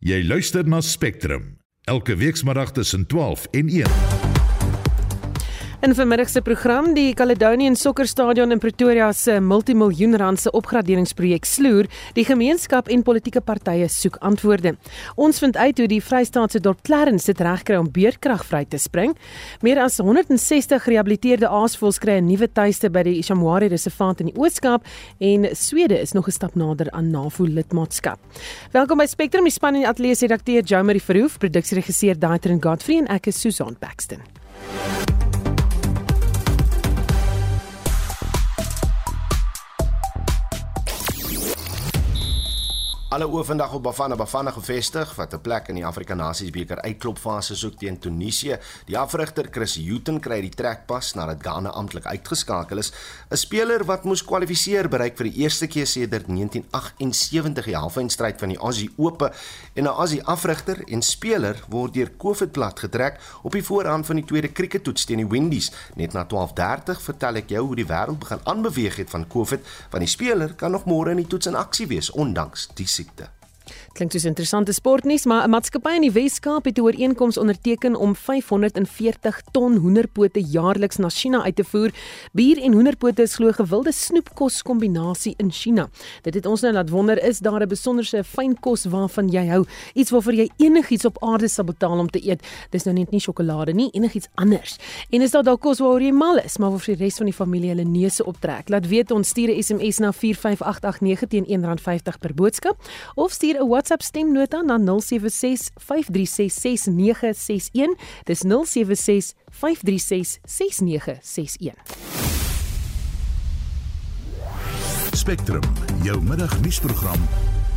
Jy luister na Spectrum elke weekmiddag tussen 12 en 1. In vermiddag se program die Caledonian Soccer Stadion in Pretoria se multimiljoen rand se opgraderingsprojek sloer, die gemeenskap en politieke partye soek antwoorde. Ons vind uit hoe die Vrystaatse dorp Clarence dit regkry om beerdkrag vry te spring. Meer as 160 gerehabiliteerde aasvoëls kry 'n nuwe tuiste by die Ishamwari Reservaat in die Oos-Kaap en Swede is nog 'n stap nader aan NAVO lidmaatskap. Welkom by Spectrum, die span en ateljee redakteur Jomari Verhoef, produksieregisseur Daitrin Godfrey en ek is Susan Paxton. Alle oë vandag op Bafana Bafana gevestig wat 'n plek in die Afrika Nasies beker uitklopfase soek teen Tunesië. Die afrigter Chris Hughton kry die trekpas nadat Ghana amptelik uitgeskakel is. 'n Speler wat moes kwalifiseer bereik vir die eerste keer sedert 1978 die halfeindstryd van die Aussie Ope en 'n Aussie afrigter en speler word deur COVID plat getrek op die voorhand van die tweede krieketoets teen die Windies. Net na 12:30 vertel ek jou hoe die wêreld begin aanbeweeg het van COVID, want die speler kan nog môre in die toets in aksie wees ondanks die exista. Klink soos interessante sportnuus, maar 'n maatskappy in die Wes-Kaap het 'n ooreenkoms onderteken om 540 ton hoenderpote jaarliks na China uit te voer. Bier en hoenderpote is glo gewilde snoepkos kombinasie in China. Dit het ons nou laat wonder, is daar 'n besonderse fynkos waarvan jy hou? Iets waarvoor jy enigiets op aarde sal betaal om te eet. Dis nou net nie sjokolade nie, enigiets anders. En is daar dalk kos waaroor jy mal is, maar waarvoor die res van die familie hulle neuse optrek? Laat weet ons stuur 'n SMS na 45889 teen R1.50 per boodskap of stuur 'n WhatsApp stemnota na 076 5366961. Dis 076 5366961. Spectrum, jou middagnuusprogram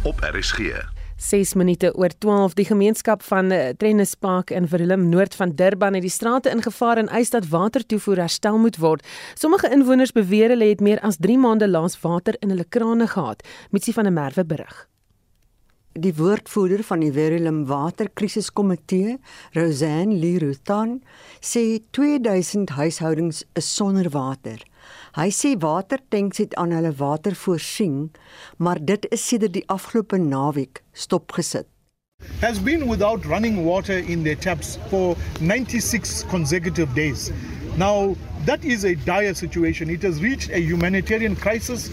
op RSG. 6 minute oor 12 die gemeenskap van uh, Trennespark in Verlim noord van Durban het die strate ingevaar en eis dat watertoevoer herstel moet word. Sommige inwoners beweer hulle het meer as 3 maande lank water in hulle krane gehad. Mitsie van der Merwe berig die woordvoerder van die Verulam Waterkrisiskomitee, Rosanne Lerutan, sê 2000 huishoudings is sonder water. Hy sê watertanks het aan hulle water voorsien, maar dit is sedert die afgelope naweek stopgesit. Has been without running water in their taps for 96 consecutive days. Now, that is a dire situation. It has reached a humanitarian crisis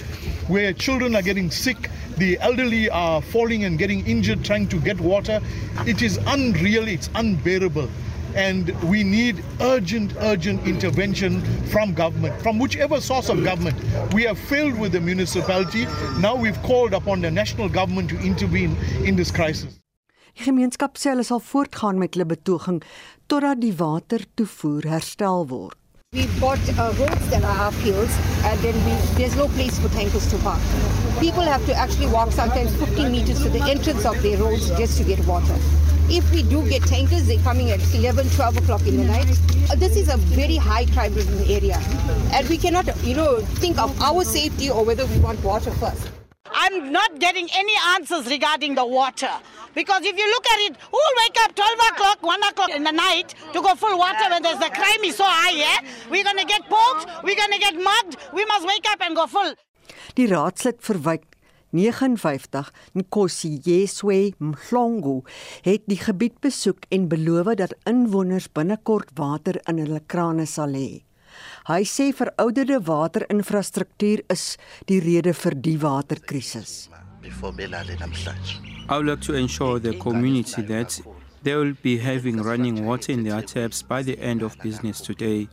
where children are getting sick, the elderly are falling and getting injured trying to get water. It is unreal, it's unbearable. And we need urgent, urgent intervention from government, from whichever source of government. We have failed with the municipality. Now we've called upon the national government to intervene in this crisis. Die gemeenskap sê hulle sal voortgaan met hulle betoging totdat die watertoevoer herstel word. We've got uh, roads that are half hills, and then we, there's no place for tankers to park. People have to actually walk sometimes 15 meters to the entrance of their roads just to get water. If we do get tankers, they're coming at 11, 12 o'clock in the night. Uh, this is a very high crime ridden area, and we cannot, you know, think of our safety or whether we want water first. I'm not getting any answers regarding the water. Because if you look at it, who will wake up 12 o'clock, 1 o'clock in the night to go full water when there's the crime is so high, yeah? We're going to get poked, we're going to get mugged, we must wake up and go full. Die raadslid verwyk 59 Nkosi Yeswe Mhlongo het die gebied besoek en beloof dat inwoners binnekort water in hulle krane sal hê. Hy sê verouderde waterinfrastruktuur is die rede vir die waterkrisis. I would like to ensure the community that they will be having running water in their taps by the end of business today.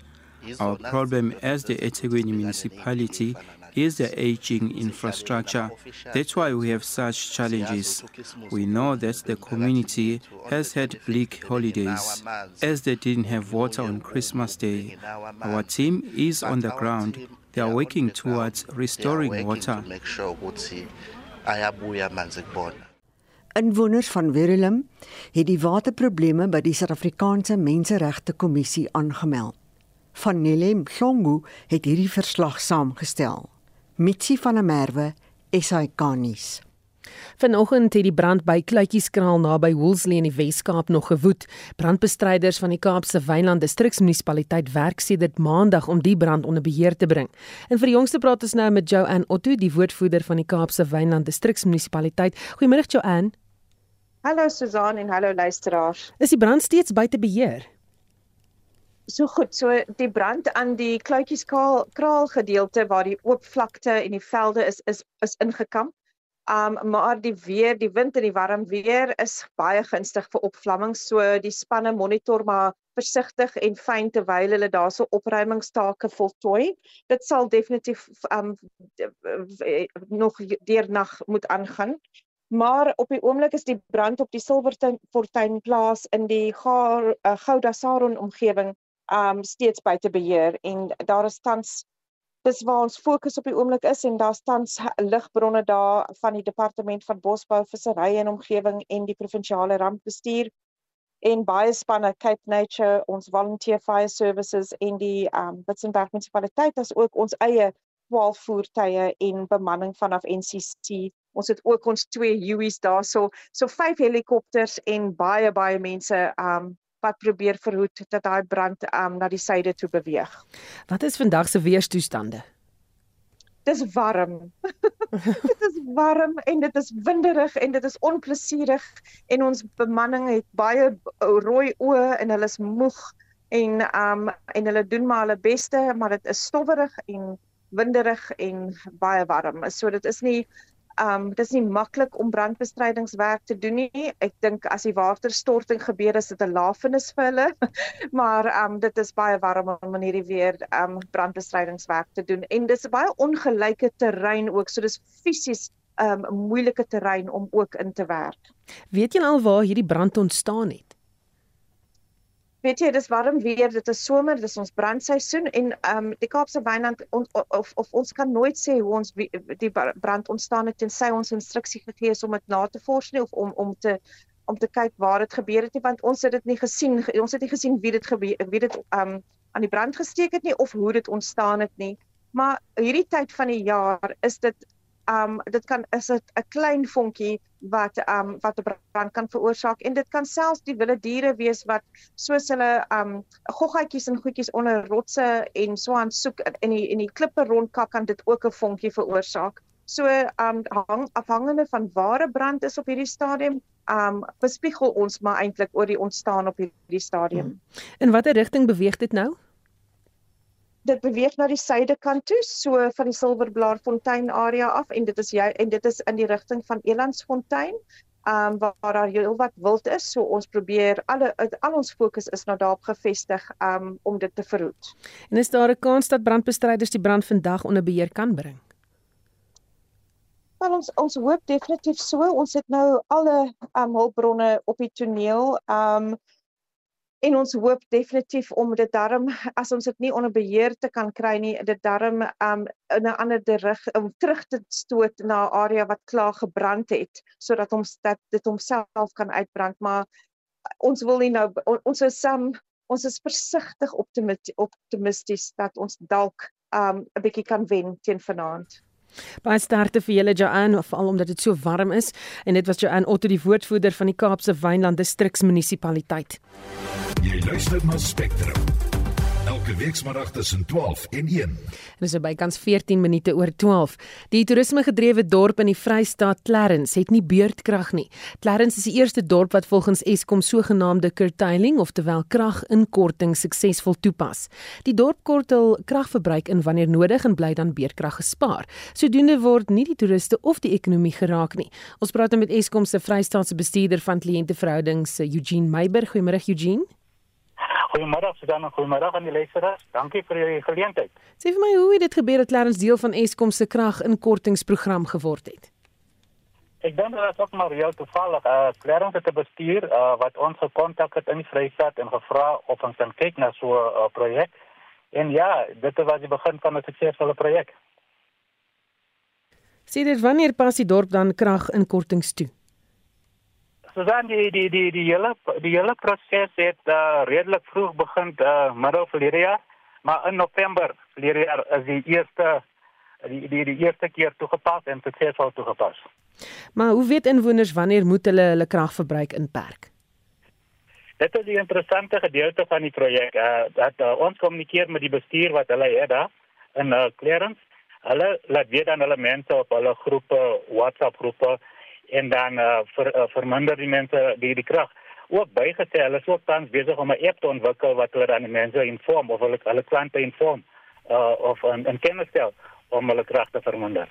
Our problem as the eThekwini municipality is the aging infrastructure. That's why we have such challenges. We know that the community has had bleak holidays as they didn't have water on Christmas Day. Our team is on the ground. They are working towards restoring water. Inwoners van Verulam het die waterprobleme by die Suid-Afrikaanse Menseregte Kommissie aangemeld. Van Nelem Songu het hierdie verslag saamgestel. Mitsi van der Merwe, SAK-nuus. Vanoggend het die brand by Kluitjieskraal naby Woolsley in die Wes-Kaap nog gewoed. Brandbestryders van die Kaapse Wynland Distriksmunisipaliteit werk sedert Maandag om die brand onder beheer te bring. En vir die jongste praat ons nou met Joanne Otto, die woordvoerder van die Kaapse Wynland Distriksmunisipaliteit. Goeiemôre Joanne. Hallo Susan en hallo luisteraars. Is die brand steeds buite beheer? So goed, so die brand aan die kluitjieskaal kraal gedeelte waar die oop vlakte en die velde is is is ingekamp. Um maar die weer, die wind en die warm weer is baie gunstig vir opvlamming. So die spanne monitor maar versigtig en fyn terwyl hulle daarso opruimingstake voltooi. Dit sal definitief um nog deernag moet aangaan. Maar op die oomblik is die brand op die Silverfontein plaas in die uh, Gouda Saron omgewing um steeds buite beheer en daar is tans dis waar ons fokus op die oomblik is en daar staan ligbronne daar van die departement van bosbou, visserry en omgewing en die provinsiale rampbestuur en baie spanne Cape Nature, ons volunteer fire services en die um Witzenberg munisipaliteit as ook ons eie 12 voertuie en bemanning vanaf NCC. Ons het ook ons twee UWI's daarso, so vyf helikopters en baie baie mense um wat probeer verhoed dat daai brand um na die suide toe beweeg. Wat is vandag se weerstoestande? Dis warm. dit is warm en dit is winderig en dit is onplesierig en ons bemanning het baie rooi oë en hulle is moeg en um en hulle doen maar hulle beste maar dit is stowwerig en winderig en baie warm. So dit is nie um dis nie maklik om brandbestrydingswerk te doen nie. Ek dink as die waterstorting gebeur is dit 'n lafenis vir hulle. maar um dit is baie warm om in hierdie weer um brandbestrydingswerk te doen. En dis 'n baie ongelyke terrein ook. So dis fisies um moeilike terrein om ook in te werk. Weet jy al waar hierdie brand ontstaan het? Weet jy dis warm weer dit is somer dis ons brandseisoen en ehm um, die Kaapse Wynland on, of of ons kan nooit sê hoe ons die brand ontstaan het tensy ons instruksie gegee is om dit na te vors nie of om om te om te kyk waar dit gebeur het nie want ons het dit nie gesien ons het nie gesien wie dit gebeur wie dit ehm um, aan die brand gesteek het nie of hoe dit ontstaan het nie. Maar hierdie tyd van die jaar is dit um dit kan is dit 'n klein vonkie wat um wat 'n brand kan veroorsaak en dit kan selfs die wilde diere wees wat soos hulle um goggatjies en goedjies onder rotse en so aan soek in die in die klippe rondkak kan dit ook 'n vonkie veroorsaak. So um hang afhangende van ware brand is op hierdie stadium um bespiegel ons maar eintlik oor die ontstaan op hierdie stadium. Hmm. In watter rigting beweeg dit nou? Dit beweeg na die suidekant toe, so van die Silverblaarfontein area af en dit is jy en dit is in die rigting van Elandsfontein, ehm um, waar, waar daar heelwat wild is, so ons probeer alle al ons fokus is nou daarop gefestig um, om dit te verhoed. En is daar 'n kans dat brandbestryders die brand vandag onder beheer kan bring? Wel ons ons hoop definitief so. Ons het nou alle um, hulpbronne op die toneel. Ehm um, en ons hoop definitief om dit darm as ons dit nie onder beheer te kan kry nie dit darm um, in 'n ander rig om terug te stoot na 'n area wat klaar gebrand het sodat ons dat dit homself kan uitbrand. Maar ons wil nie nou ons is um, ons is versigtig optimisties dat ons dalk um, 'n um, bietjie kan wen teen vanaand Baie sterkte vir julle Joanne, veral omdat dit so warm is en dit was Joanne Otto die woordvoerder van die Kaapse Wynland Distriksmunisipaliteit. Jy luister na Spectrum elke weekmiddag tussen 12 en 1. Dis bykans 14 minute oor 12. Die toerismegedrewe dorp in die Vrystaat Clarence het nie beurtkrag nie. Clarence is die eerste dorp wat volgens Eskom sogenaamde curtailing, oftewel kraginkorting suksesvol toepas. Die dorp kort hul kragverbruik in wanneer nodig en bly dan beurtkrag gespaar. Sodoende word nie die toeriste of die ekonomie geraak nie. Ons praat met Eskom se Vrystaatse bestuurder van kliënteverhoudings, Eugene Meiberg. Goeiemôre Eugene. Goeiemôre Susan en goeiemôre aan die luisteraars. Dankie vir die geleentheid. Sê vir my hoe het dit gebeur dat Clarence deel van Eskom se kraginkortingsprogram geword het? Ek dink dit was ook maar heel toevallig. Uh Clarence het 'n bestuur uh, wat ons gekontak het in die Vrystaat en gevra of ons kan kyk na so 'n uh, projek. En ja, dit was die begin van 'n suksesvolle projek. Sê dit wanneer pas die dorp dan kraginkortings toe? Susan die die die die hele die hele proses het uh, redelik vroeg begin uh, middel verlede jaar, maar in November verlede jaar is die eerste die die die eerste keer toegepas en suksesvol toegepas. Maar hoe weet inwoners wanneer moet hulle hulle kragverbruik inperk? Dit is die interessante gedeelte van die projek. Uh, dat uh, ons kommunikeer met die bestuur wat hulle het daar in uh, Clarence. Hulle laat weet aan hulle mense op hulle groepe, WhatsApp groepe en dan uh, ver, uh, verminder die mense die die krag ook bygesê hulle is ook tans besig om 'n app te ontwikkel wat hulle dan die mense inform of hulle hulle klante inform uh, of 'n 'n kennis stel om hulle krag te verminder.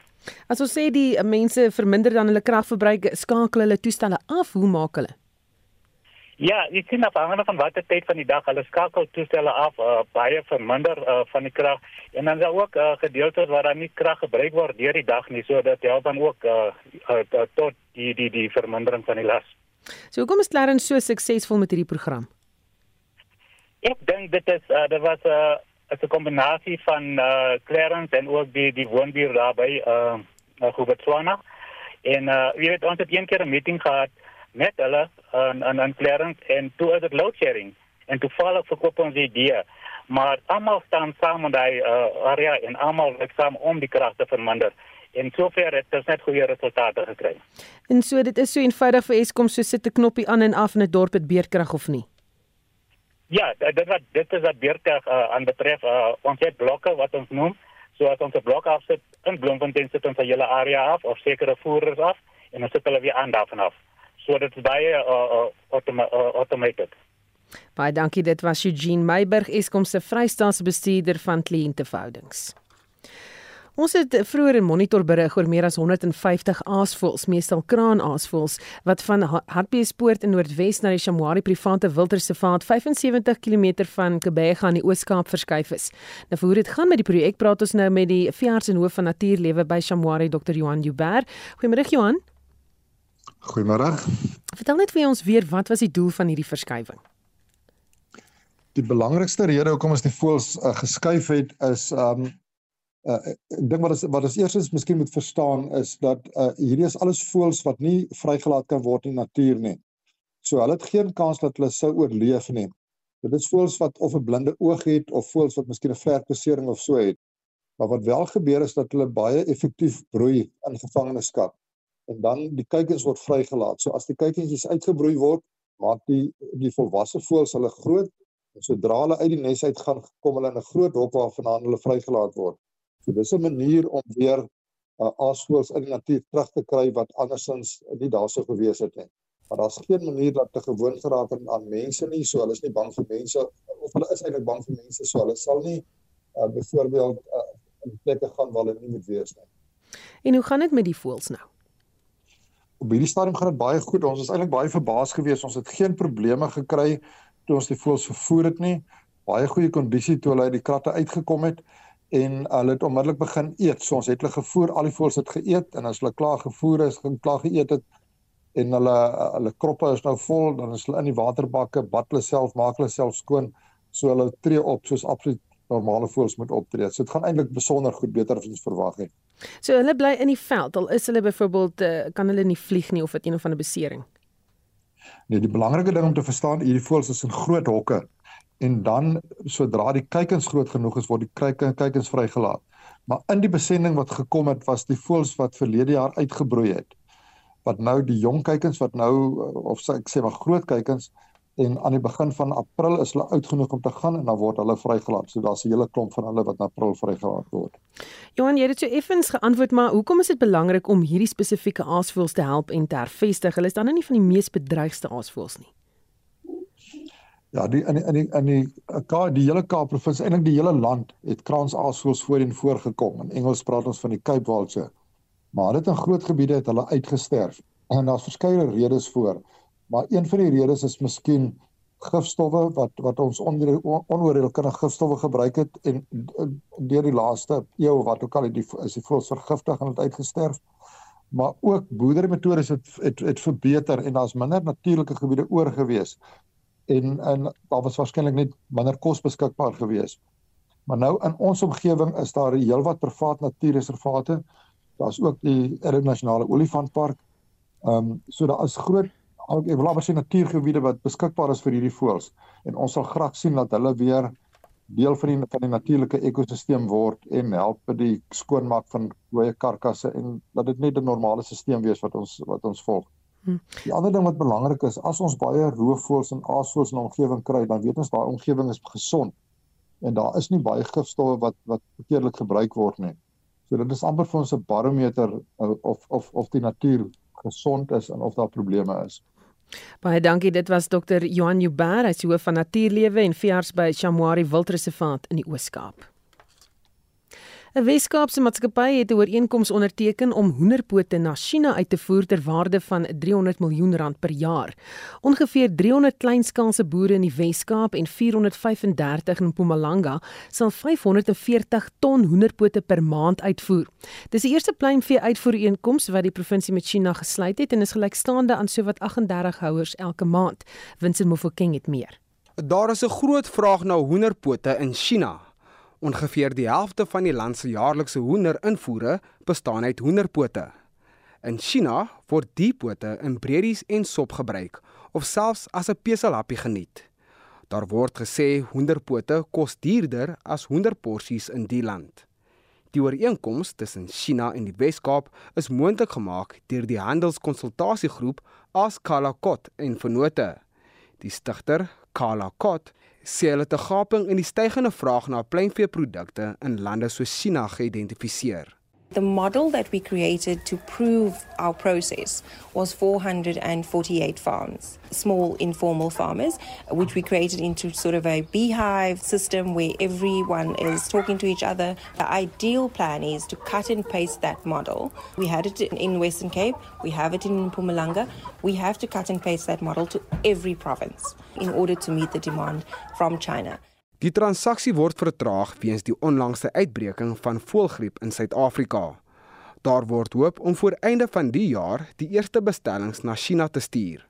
As ons sê die mense verminder dan hulle kragverbruik, skakel hulle toestelle af, hoe maak hulle? Ja, ek sien afhangende van watter tyd van die dag hulle skakel toestelle af, uh, baie verminder uh, van die krag en dan is daar ook uh, gedeeltes waar daar nie krag gebruik word deur die dag nie, so dat help dan ook uh, uh, tot die die die vermindering van die las. So hoekom is Clarence so suksesvol met hierdie program? Ek dink dit is uh, dit was 'n uh, 'n kombinasie van uh, Clarence en ook die die woonbuur daar by uh, uh Hubertswana. En uh jy weet ons het een keer 'n meeting gehad met hulle uh, en en Clarence en toe is dit load sharing en toe val ek verkoop ons idee. Maar almal staan saam in daai uh, area en almal werk saam om die krag te verminder en sover het ons net goeie resultate gekry. En so dit is so eenvoudig vir Eskom so sit 'n knoppie aan en af in 'n dorp het beerdkrag of nie. Ja, dit wat dit is wat beerdkrag uh, aan betref uh, ons het blokke wat ons noem so as ons 'n blok afsit in Bloemfontein sit ons 'n hele area af of sekere voerders af en dan sit hulle weer aan daarvan af. So dit is baie uh, uh, automa uh, automated. Baie dankie dit was Eugene Meiburg Eskom se Vrystaatse bestuurder van kliënteverhoudings. Ons het vroeër in monitor berig oor meer as 150 aasvoëls, meestal kraanaasvoëls, wat van Hartbeespoort in Noordwes na die Shamwari private wildreservaat 75 km van Kebega in die Oos-Kaap verskuif is. Nou vir hoe dit gaan met die projek, praat ons nou met die veearts en hoof van natuurlewe by Shamwari, Dr. Johan Jubber. Goeiemôre Johan. Goeiemôre. Vertel net vir ons weer wat was die doel van hierdie verskywing? Die belangrikste rede hoekom ons die voëls uh, geskuif het is um uh, ek dink wat is wat ons eers is miskien moet verstaan is dat uh, hierdie is alles voëls wat nie vrygelaat kan word in die natuur nie. So hulle het geen kans dat hulle sou oorleef nie. Dit is voëls wat of 'n blinde oog het of voëls wat miskien 'n vlerkbesering of so het. Maar wat wel gebeur is dat hulle baie effektief broei in gevangenskap. En dan die kuikens word vrygelaat. So as die kuikentjies uitgebroei word, maak die die volwasse voëls hulle groot en sodra hulle uit die nes uit gaan, kom hulle in 'n groot hok waarvan hulle vrygelaat word. So dis 'n manier om weer uh, aasvoëls in die natuur terug te kry wat andersins nie daar sou gewees het nie. Maar daar's geen manier dat te gewoon geraak het aan mense nie, so hulle is nie bang vir mense of hulle is eintlik bang vir mense, so hulle sal nie uh, byvoorbeeld uh, in plekke gaan waar hulle nie moet wees nie. En hoe gaan dit met die voëls nou? Op hierdie stadium gaan dit baie goed. Ons is eintlik baie verbaas geweest. Ons het geen probleme gekry toe ons die voëls vervoer het nie. Baie goeie kondisie toe hulle uit die kratte uitgekom het en hulle het onmiddellik begin eet. So ons het hulle gevoer, al die voëls het geëet en as hulle klaar gevoer is, gaan klaar geëet het en hulle hulle kroppe is nou vol, dan is hulle in die waterbakke, bad hulle self, maak hulle self skoon, so hulle tree op soos absoluut normale voëls moet optree. So dit gaan eintlik besonder goed beter as ons verwag het. So hulle bly in die veld. Al is hulle byvoorbeeld uh, kan hulle nie vlieg nie of het een of ander besering. Nee, die belangrike ding om te verstaan, hierdie voëls is in groot hokke en dan sodra die kuikens groot genoeg is word die kuikens vrygelaat. Maar in die besending wat gekom het was die voëls wat verlede jaar uitgebroei het. Wat nou die jong kuikens wat nou of sê ek sê maar groot kuikens en aan die begin van April is hulle oud genoeg om te gaan en dan word hulle vrygelaat. So daar's 'n hele klomp van hulle wat in April vrygelaat word. Johan, jy het so effens geantwoord, maar hoekom is dit belangrik om hierdie spesifieke aasvoëls te help en te hervestig? Hulle is dan nie van die mees bedreigde aasvoëls nie. Ja, die in die, in die in die Kaap, die hele Kaap provinsie, eintlik die hele land het kraansaasvoëls voorheen voorgekom. In Engels praat ons van die Cape Vulture. Maar dit in groot gebiede het hulle uitgesterf. En daar's verskeie redes voor. Maar een van die redes is miskien gifstowwe wat wat ons onder onoordeelkundige gifstowwe gebruik het en deur die laaste eeu wat ook al die is die voëls vergiftig en het uitgesterf. Maar ook boerderimetodes het, het het verbeter en daar's minder natuurlike gebiede oorgewees en en daar was waarskynlik net minder kos beskikbaar gewees. Maar nou in ons omgewing is daar heelwat privaat natuurreservate. Daar's ook die Erre Nasionale Olifantpark. Ehm um, so daar is groot ek wil amper sê natuurgebiede wat beskikbaar is vir hierdie voëls en ons sal graag sien dat hulle weer deel van die van die natuurlike ekosisteem word en help by die skoonmaak van dooie karkasse en dat dit net 'n normale stelsel wees wat ons wat ons volg. Hm. Die ander ding wat belangrik is, as ons baie roofvoëls en aasvoëls in 'n omgewing kry, dan weet ons daai omgewing is gesond en daar is nie baie gifstowwe wat wat verkeerdelik gebruik word nie. So dit is amper vir ons 'n barometer uh, of of of die natuur gesond is en of daar probleme is. Baie dankie. Dit was Dr. Johan Joubert, hy is hoof van natuurlewe en veearts by Chamwari Wildreservaat in die Oos-Kaap. 'n Weskaapse maatskappy het 'n ooreenkoms onderteken om hoenderpote na China uit te voer ter waarde van 300 miljoen rand per jaar. Ongeveer 300 kleinskaalse boere in die Weskaap en 435 in Mpumalanga sal 540 ton hoenderpote per maand uitvoer. Dis die eerste pluimvee uitvoerooreenkoms wat die provinsie met China gesluit het en is gelykstaande aan sowat 38 houers elke maand. Vincent Mofokeng het meer. Daar is 'n groot vraag na hoenderpote in China. Ongeveer die helfte van die land se jaarlikse hoenderinvoere bestaan uit hoenderpote. In China word die pote in breedies en sop gebruik of selfs as 'n peselappie geniet. Daar word gesê hoenderpote kos duurder as hoenderporsies in die land. Die ooreenkoms tussen China en die Wes-Kaap is moontlik gemaak deur die handelskonsultasiegroep Askalakot en Vennote. Die stigter, Kala Kot, sê hulle het 'n gaping in die stygende vraag na pluimveeprodukte in lande soos China geïdentifiseer. The model that we created to prove our process was 448 farms, small informal farmers, which we created into sort of a beehive system where everyone is talking to each other. The ideal plan is to cut and paste that model. We had it in Western Cape, we have it in Mpumalanga. We have to cut and paste that model to every province in order to meet the demand from China. Die transaksie word vertraag weens die onlangse uitbreking van voëlgriep in Suid-Afrika. Daar word hoop om voor einde van die jaar die eerste bestellings na China te stuur.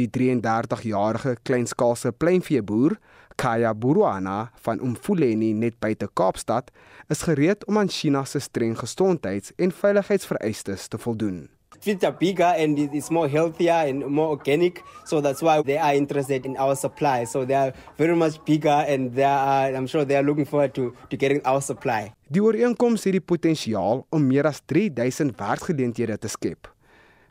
Die 33-jarige kleinskaalse pluimveeboer, Kaya Buruana van Umfuleni net buite Kaapstad, is gereed om aan China se streng gesondheids- en veiligheidsvereistes te voldoen. Feet are bigger and it's more healthier and more organic. So that's why they are interested in our supply. So they are very much bigger and they are, I'm sure they are looking forward to, to getting our supply. Die ooreenkoms het die potensiaal om meer as 3000 werksgeleenthede te skep.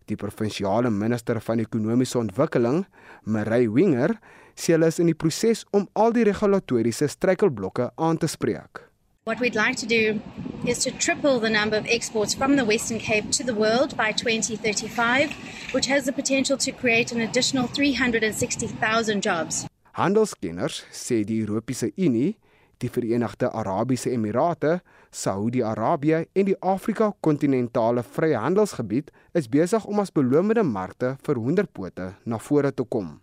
Die provinsiale minister van ekonomiese ontwikkeling, Marie Winger, sê hulle is in die proses om al die regulatoriese struikelblokke aan te spreek. What we'd like to do is to triple the number of exports from the Western Cape to the world by 2035, which has the potential to create an additional 360,000 jobs. Handelskenners sê die Europese Unie, die Verenigde Arabiese Emirate, Saudi-Arabië en die Afrika-kontinentale vryhandelsgebied is besig om as belomende markte vir hoenderpote na vore te kom.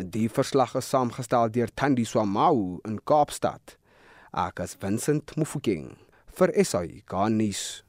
Die verslag is saamgestel deur Thandi Swamau in Kaapstad. Ek is Vincent Mufokeng vir SAI Garnis.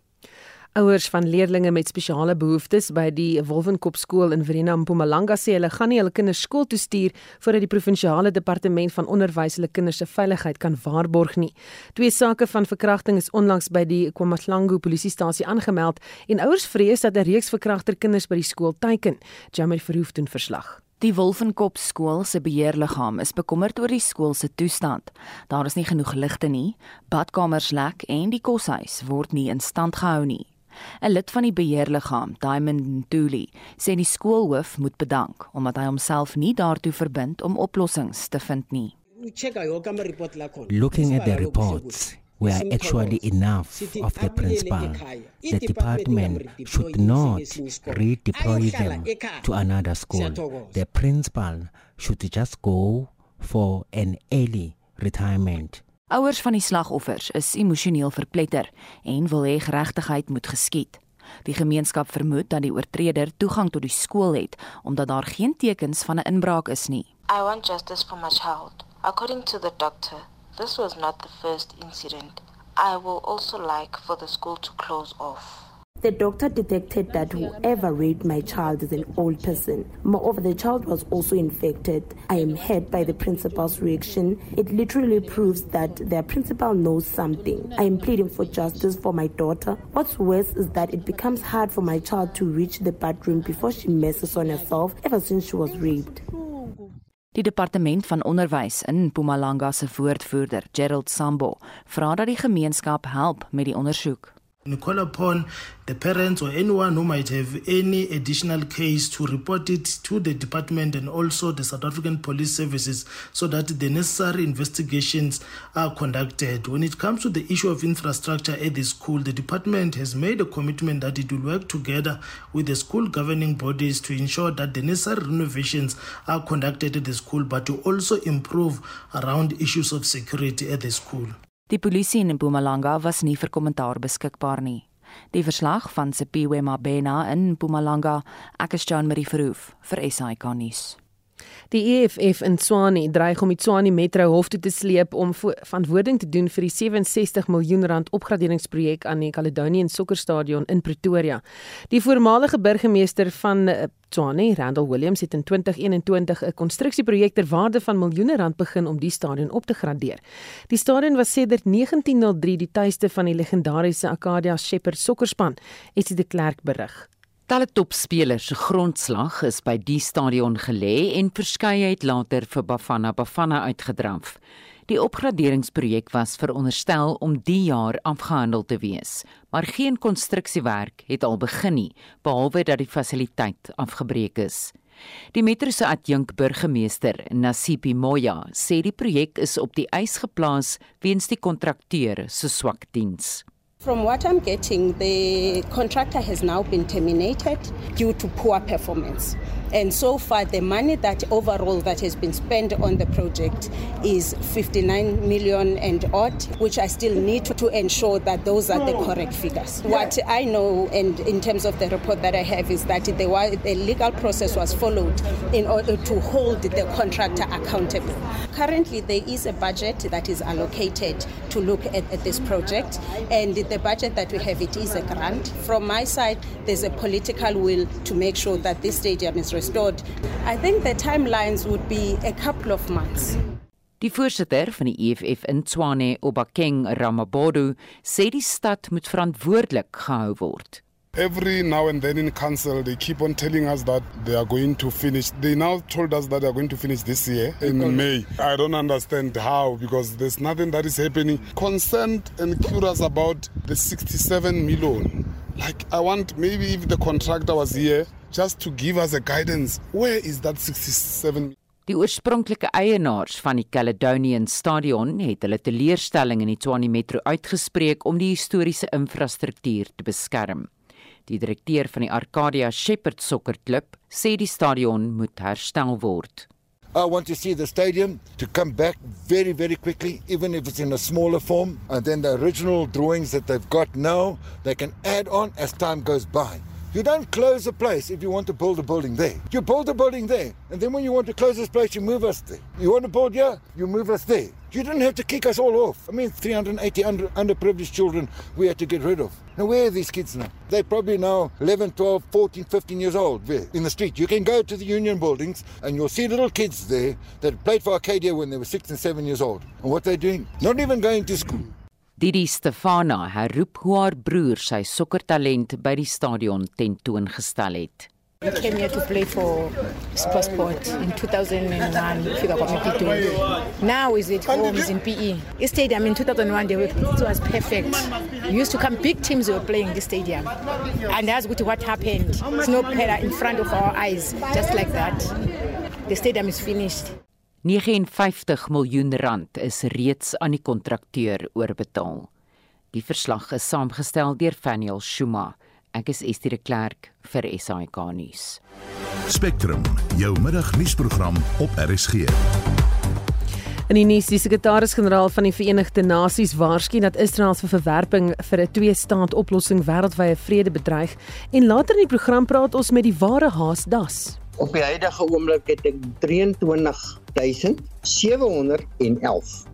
Ouers van leerdlinge met spesiale behoeftes by die Wolwenkop skool in Verena Mpumalanga sê hulle gaan nie hulle kinders skool toe stuur voordat die provinsiale departement van onderwys hulle kinders se veiligheid kan waarborg nie. Twee sake van verkrachting is onlangs by die KwaMaslangu polisiestasie aangemeld en ouers vrees dat 'n reeks verkragter kinders by die skool teiken. Jamie Verhoef doen verslag. Die Wolvenkop skool se beheerliggaam is bekommerd oor die skool se toestand. Daar is nie genoeg ligte nie, badkamers lek en die koshuis word nie in stand gehou nie. 'n Lid van die beheerliggaam, Diamond Ntuli, sê die skoolhoof moet bedank omdat hy homself nie daartoe verbind om oplossings te vind nie. Looking at the reports, we are actually enough of the principal. The department should not redeploy them to another school. The principal should just go for an early retirement. Ouers van die slagoffers is emosioneel verpletter en wil hê geregtigheid moet geskied. Die gemeenskap vermoed dat die oortreder toegang tot die skool het omdat daar geen tekens van 'n inbraak is nie. I want justice for my child. According to the doctor, this was not the first incident. I will also like for the school to close off. The doctor detected that whoever raped my child is an old person. Moreover, the child was also infected. I am hurt by the principal's reaction. It literally proves that their principal knows something. I am pleading for justice for my daughter. What's worse is that it becomes hard for my child to reach the bathroom before she messes on herself ever since she was raped. Die departement van onderwys in Mpumalanga se woordvoerder, Gerald Sambo, vra dat die gemeenskap help met die ondersoek. We call upon the parents or anyone who might have any additional case to report it to the department and also the South African Police Services so that the necessary investigations are conducted. When it comes to the issue of infrastructure at the school, the department has made a commitment that it will work together with the school governing bodies to ensure that the necessary renovations are conducted at the school but to also improve around issues of security at the school. Die polisie in Mpumalanga was nie vir kommentaar beskikbaar nie. Die verslag van Sepiwe Mabena in Mpumalanga, ek is Jean Marie Verhoef vir SAK nuus. Die EFF in Tshwane dreig om die Tshwane Metro hof toe te sleep om verantwoording te doen vir die 67 miljoen rand opgraderingsprojek aan die Caledonian Sokkerstadion in Pretoria. Die voormalige burgemeester van eh, Tshwane, Randall Williams, het in 2021 'n konstruksieprojek ter waarde van miljoene rand begin om die stadion op te gradeer. Die stadion was sedert 1903 die tuiste van die legendariese Acadia Shepherd sokkerspan, het die Klerk berig. Talle topspelers se grondslag is by die stadion gelê en verskeie het later vir Bafana Bafana uitgedraf. Die opgraderingsprojek was veronderstel om die jaar afgehandel te wees, maar geen konstruksiewerk het al begin nie, behalwe dat die fasiliteit afgebreek is. Die metro se adjunk burgemeester, Nasipi Moya, sê die projek is op die ys geplaas weens die kontrakteur se swak diens. From what I'm getting, the contractor has now been terminated due to poor performance. And so far, the money that overall that has been spent on the project is 59 million and odd, which I still need to, to ensure that those are the hmm. correct figures. What I know, and in terms of the report that I have, is that the, the legal process was followed in order to hold the contractor accountable. Currently, there is a budget that is allocated to look at, at this project, and the budget that we have it is a grant. From my side, there's a political will to make sure that this stadium is restored. I think the timelines would be a couple of months. Die voorsitter van die EFF in Tshwane, Obakeng Ramabodu, sê die stad moet verantwoordelik gehou word. Every now and then in council, they keep on telling us that they are going to finish. They now told us that they are going to finish this year in May. I don't understand how because there's nothing that is happening. Concerned and curious about the 67 million. Like, I want maybe if the contractor was here just to give us a guidance. Where is that 67 Die oorspronklike eienaars van die Caledonian Stadion het hulle teleurstelling in die Tshwane Metro uitgespreek om die historiese infrastruktuur te beskerm. Die direkteur van die Arcadia Shepherd Sokkerklub sê die stadion moet herstel word. I want to see the stadium to come back very, very quickly, even if it's in a smaller form. And then the original drawings that they've got now, they can add on as time goes by. You don't close a place if you want to build a building there. You build a building there, and then when you want to close this place, you move us there. You want to build here, you move us there. You didn't have to kick us all off. I mean, 380 under, underprivileged children we had to get rid of. Now, where are these kids now? They're probably now 11, 12, 14, 15 years old in the street. You can go to the union buildings and you'll see little kids there that played for Arcadia when they were six and seven years old. And what they're doing? Not even going to school. Didi Stefana herroep hoe haar broer sy sokkertalent by die stadion tentoongestel het. I came here to play for Sport in 2001, FIGA Committee 2. Now is it home, is in PE. This stadium in 2001, they were, it was perfect. Used to come big teams were playing this stadium. And that's what happened. Snow Pera in front of our eyes, just like that. The stadium is finished. 59 miljoen rand is reeds aan die kontrakteur oorbetaal. Die verslag is saamgestel deur Faniel Shuma. Ek is Estie de Klerk vir SAK nuus. Spectrum, jou middagnuusprogram op RSG. In die nuus, die sekretaris-generaal van die Verenigde Nasies waarsku dat Israel se verwerping vir 'n twee-staat-oplossing wêreldwye vrede bedreig en later in die program praat ons met die ware Haas Das. Op die huidige oomblik het ek 23711.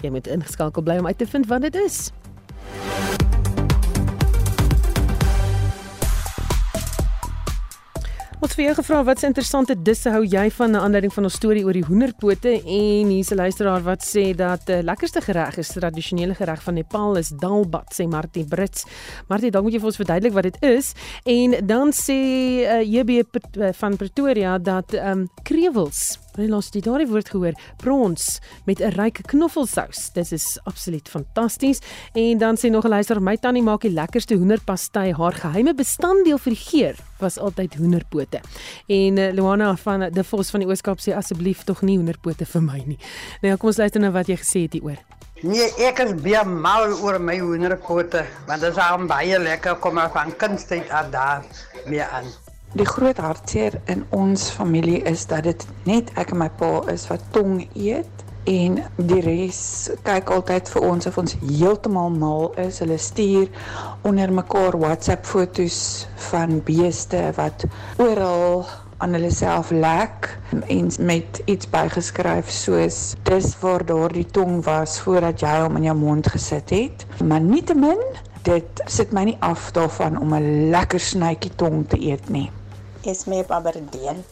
Jy moet ingeskakel bly om uit te vind wat dit is. Ons vir jou gevra wat 'n interessante disse hou jy van 'n aanleiding van ons storie oor die hoenderpote en hier's 'n luisteraar wat sê dat die uh, lekkerste gereg is tradisionele gereg van Nepal is dalbat sê Martie Brits. Martie, dan moet jy vir ons verduidelik wat dit is en dan sê uh, JB van Pretoria dat ehm um, krewels Wanneer laas jy daardie woord gehoor? Brons met 'n ryk knoffelsous. Dit is absoluut fantasties. En dan sê nog 'n luister, my tannie maak die lekkerste hoenderpastei. Haar geheime bestanddeel vir die geur was altyd hoenderpote. En uh, Luana van die Vos van die Ooskaap sê asseblief tog nie hoenderpote vir my nie. Nou ja, kom ons luister na wat jy gesê het hieroor. Nee, ek is baie mal oor my hoenderpote, want dit is al baie lekker kom maar van kunstheid af daar mee aan. Die groot hartseer in ons familie is dat dit net ek en my pa is wat tong eet en die res kyk altyd vir ons of ons heeltemal mal is. Hulle stuur onder mekaar WhatsApp foto's van beeste wat oral aan hulle self lek en met iets bygeskryf soos dis waar daardie tong was voordat jy hom in jou mond gesit het. Maar nietemin dit sit my nie af daarvan om 'n lekker snytjie tong te eet nie. Is my op Aberdeen.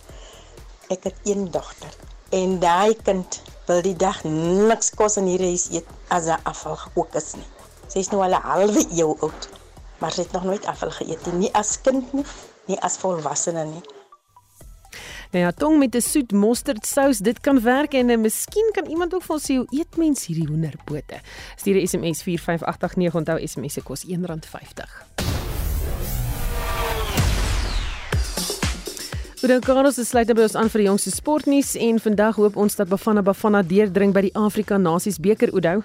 Ek het een dogter en daai kind wil die dag niks kos in hierdie huis eet as 'n afval gekook is nie. Sy is nou al 'n halwe eeu oud, maar sy het nog nooit afval geëet nie, nie as kind nie, nie as volwassene nie. Nou ja, tong met 'n soet mosterd-sous, dit kan werk en uh, miskien kan iemand ook vir ons sê hoe eet mens hierdie hoenderpote. Stuur 'n SMS 45889 onthou SMS se kos R1.50. Oudou Carlos sluit nou by ons aan vir die jongste sportnuus en vandag hoop ons dat Bafana Bafana deurdring by die Afrika Nasies beker Oudou.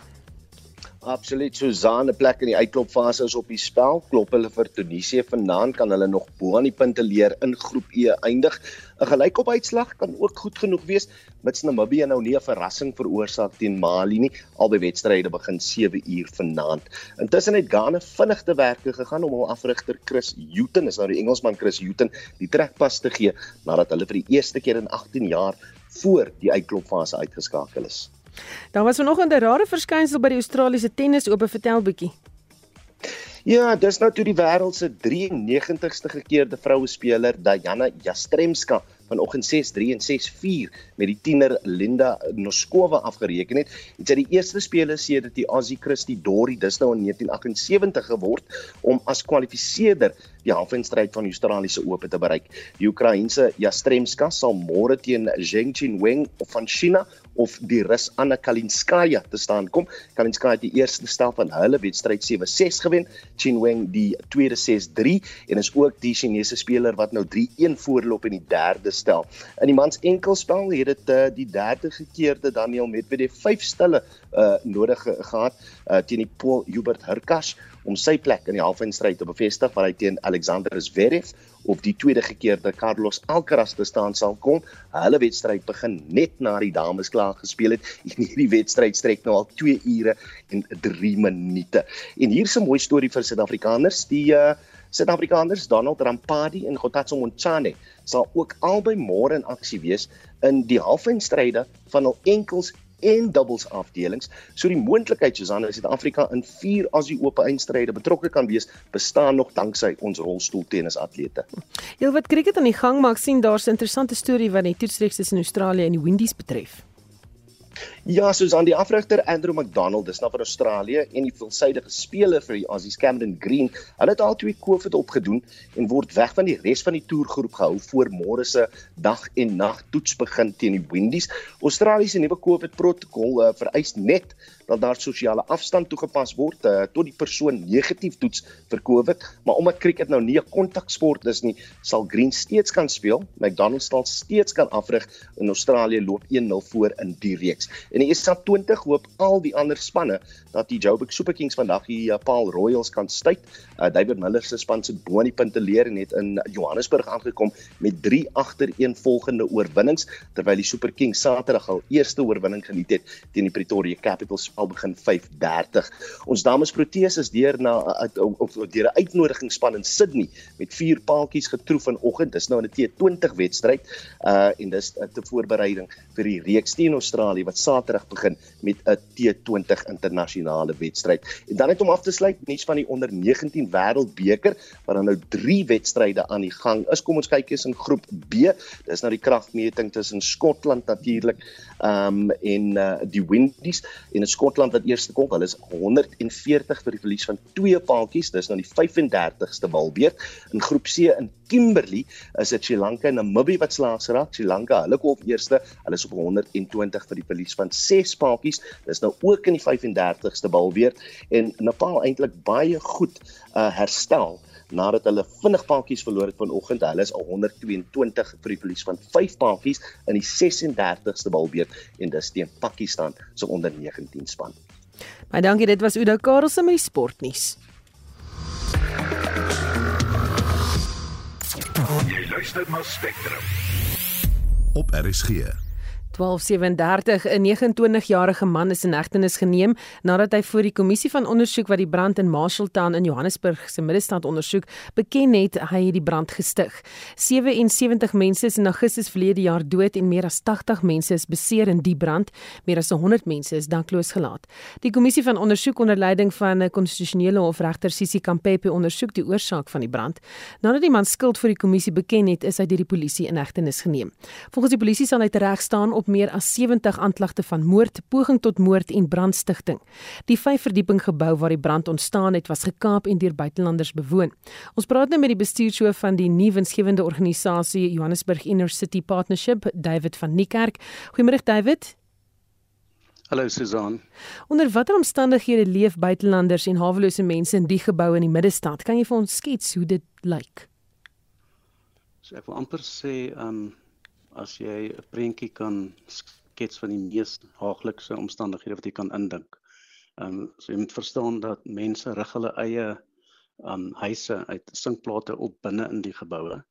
Absoluut Susanne plek in die uitklopfase is op die spel. Klop hulle vir Tunesië vanaand kan hulle nog bo aan die punte leer in groep E eindig. 'n Gelykop uitslag kan ook goed genoeg wees mits Namibië nou nie 'n verrassing veroorsaak teen Mali nie. Albei wedstryde begin 7 uur vanaand. Intussen het Ghana vinnig te werk gegaan om hul afrigter Chris Hughton, is nou die Engelsman Chris Hughton, die trekpas te gee nadat hulle vir die eerste keer in 18 jaar voor die uitklopfase uitgeskakel is. Daar was vanoggend 'n rare verskynsel by die Australiese tennis oop, vertel bietjie. Ja, dis nou toe die wêreld se 93ste gekeerde vroue speler Diana Jastremska vanoggend 6-3 en 6-4 met die tiener Linda Noskova afgereken het. Dit is die eerste speler sedert die Aussie Christy Dory dis nou in 1978 geword om as kwalifiseerder die halfeindstryd van die Australiese Ope te bereik. Die Oekraïense Jastremska sal môre teen Zheng Qinwen van China of die Rus Anna Kalinskaya te staan kom. Kalinskaya het die eerste stel van hulle wedstryd 7-6 gewen, Qinwen die tweede 6-3 en is ook die Chinese speler wat nou 3-1 voorloop in die derde stel. In die mans enkelspel het dit uh, die derde gekeerde Daniel Medvedev 5 stelle uh, nodig gehad uh, teen die Pool Hubert Hurkacz om sy plek in die halfeindstryd te bevestig waar hy teen Alexander Zverev of die tweede gekeerde Carlos Alcaraz te staan sal kom. Hulle wedstryd begin net na die dames klaar gespeel het en hierdie wedstryd strek nou al 2 ure en 3 minute. En hier's 'n mooi storie vir Suid-Afrikaners. Die uh, Suid-Afrikaners Donald Rampadi en Gotatso Montjane sal ook albei môre in aksie wees in die halfeindstryde van hul enkels en doubles afdelings. So die moontlikheid Susan is Suid-Afrika in 4 Asie Ope eindstryde betrokke kan wees, bestaan nog danksy ons rolstoeltennisatlete. Heel wat krieket aan die gang maak sien daar's 'n interessante storie wat die toetsreeks tussen Australië en die Windies betref. Ja, soos aan die afrigter Andrew McDonald, dis nou van Australië en die veelsidige speler vir die Aussies Cameron Green. Hulle het al twee COVID opgedoen en word weg van die res van die toergroep gehou voor môre se dag en nag toets begin teen die Windies. Australië se nuwe COVID protokol uh, vereis net dat daar sosiale afstand toegepas word uh, tot die persoon negatief toets vir COVID, maar omdat cricket nou nie 'n kontaksport is nie, sal Green steeds kan speel. McDonald sal steeds kan afrig in Australië loop 1-0 voor in die reeks. En die SA20 hoop al die ander spanne dat die Joburg Super Kings vandag die uh, Paul Royals kan stuit. Uh, David Miller se span se bo in die punte leer en het in Johannesburg aangekom met 3 agtereen volgende oorwinnings terwyl die Super Kings Saterdag al eerste oorwinning geniet het teen die Pretoria Capitals al begin 5:30. Ons dames Proteas is deur na of deur 'n uitnodigingsspan in Sydney met vier paaltjies getroof vanoggend. Dis nou 'n T20 wedstryd uh en dis 'n te voorbereiding vir die reeks teen Australië wat Saterdag begin met 'n T20 internasionale wedstryd. En dan net om af te sluit, nuus van die onder 19 wêreldbeker waar dan nou 3 wedstryde aan die gang is. Kom ons kyk eens in groep B. Dis nou die kragmeting tussen Skotland natuurlik um en uh die Windies en in Skotland wat eerste kom. Hulle is 140 vir die verlies van twee paadjies. Dis nou die 35ste walbeerd. In groep C in Kimberley is dit Sri Lanka en Namibië wat slaags raak. Sri Lanka, hulle kom eerste. Hulle is op 120 vir die verlies van 6 paadjies. Dis nou ook in die 35ste bal weer en Nepal eintlik baie goed uh, herstel nadat hulle vinnig paadjies verloor het vanoggend. Hulle is al 122 vir die verlies van 5 paadjies in die 36ste balbeurt en dis teen Pakistan se so onder 19 span. Baie dankie, dit was Udo Karelse met die sportnuus. Luister na Spectrum. Op RSG. 1237 'n 29-jarige man is in hegtenis geneem nadat hy voor die kommissie van ondersoek wat die brand in Marshalltown in Johannesburg se middestad ondersoek beken het hy het die brand gestig. 77 mense is in Augustus verlede jaar dood en meer as 80 mense is beseer in die brand. Meer as 100 mense is dakloos gelaat. Die kommissie van ondersoek onder leiding van 'n konstitusionele hofregter Sisi Kampepe ondersoek die oorsaak van die brand. Nadat die man skuld voor die kommissie beken het, is hy deur die polisie in hegtenis geneem. Volgens die polisie sal hy tereg staan op meer as 70 aanklagte van moord, poging tot moord en brandstigting. Die vyf verdieping gebou waar die brand ontstaan het, was gekaap en deur buitelanders bewoon. Ons praat nou met die bestuurshoof van die nuwe winsgewende organisasie Johannesburg Inner City Partnership, David van Niekerk. Goeiemôre David. Hallo Susan. Onder watter omstandighede leef buitelanders en hawelose mense in die gebou in die middestad? Kan jy vir ons skets hoe dit lyk? So ek wil amper sê, ehm um, as jy 'n prentjie kan skets van die mees haaglikse omstandighede wat jy kan indink. Ehm um, so jy moet verstaan dat mense rig hulle eie um huise uit sinkplate op binne in die geboue.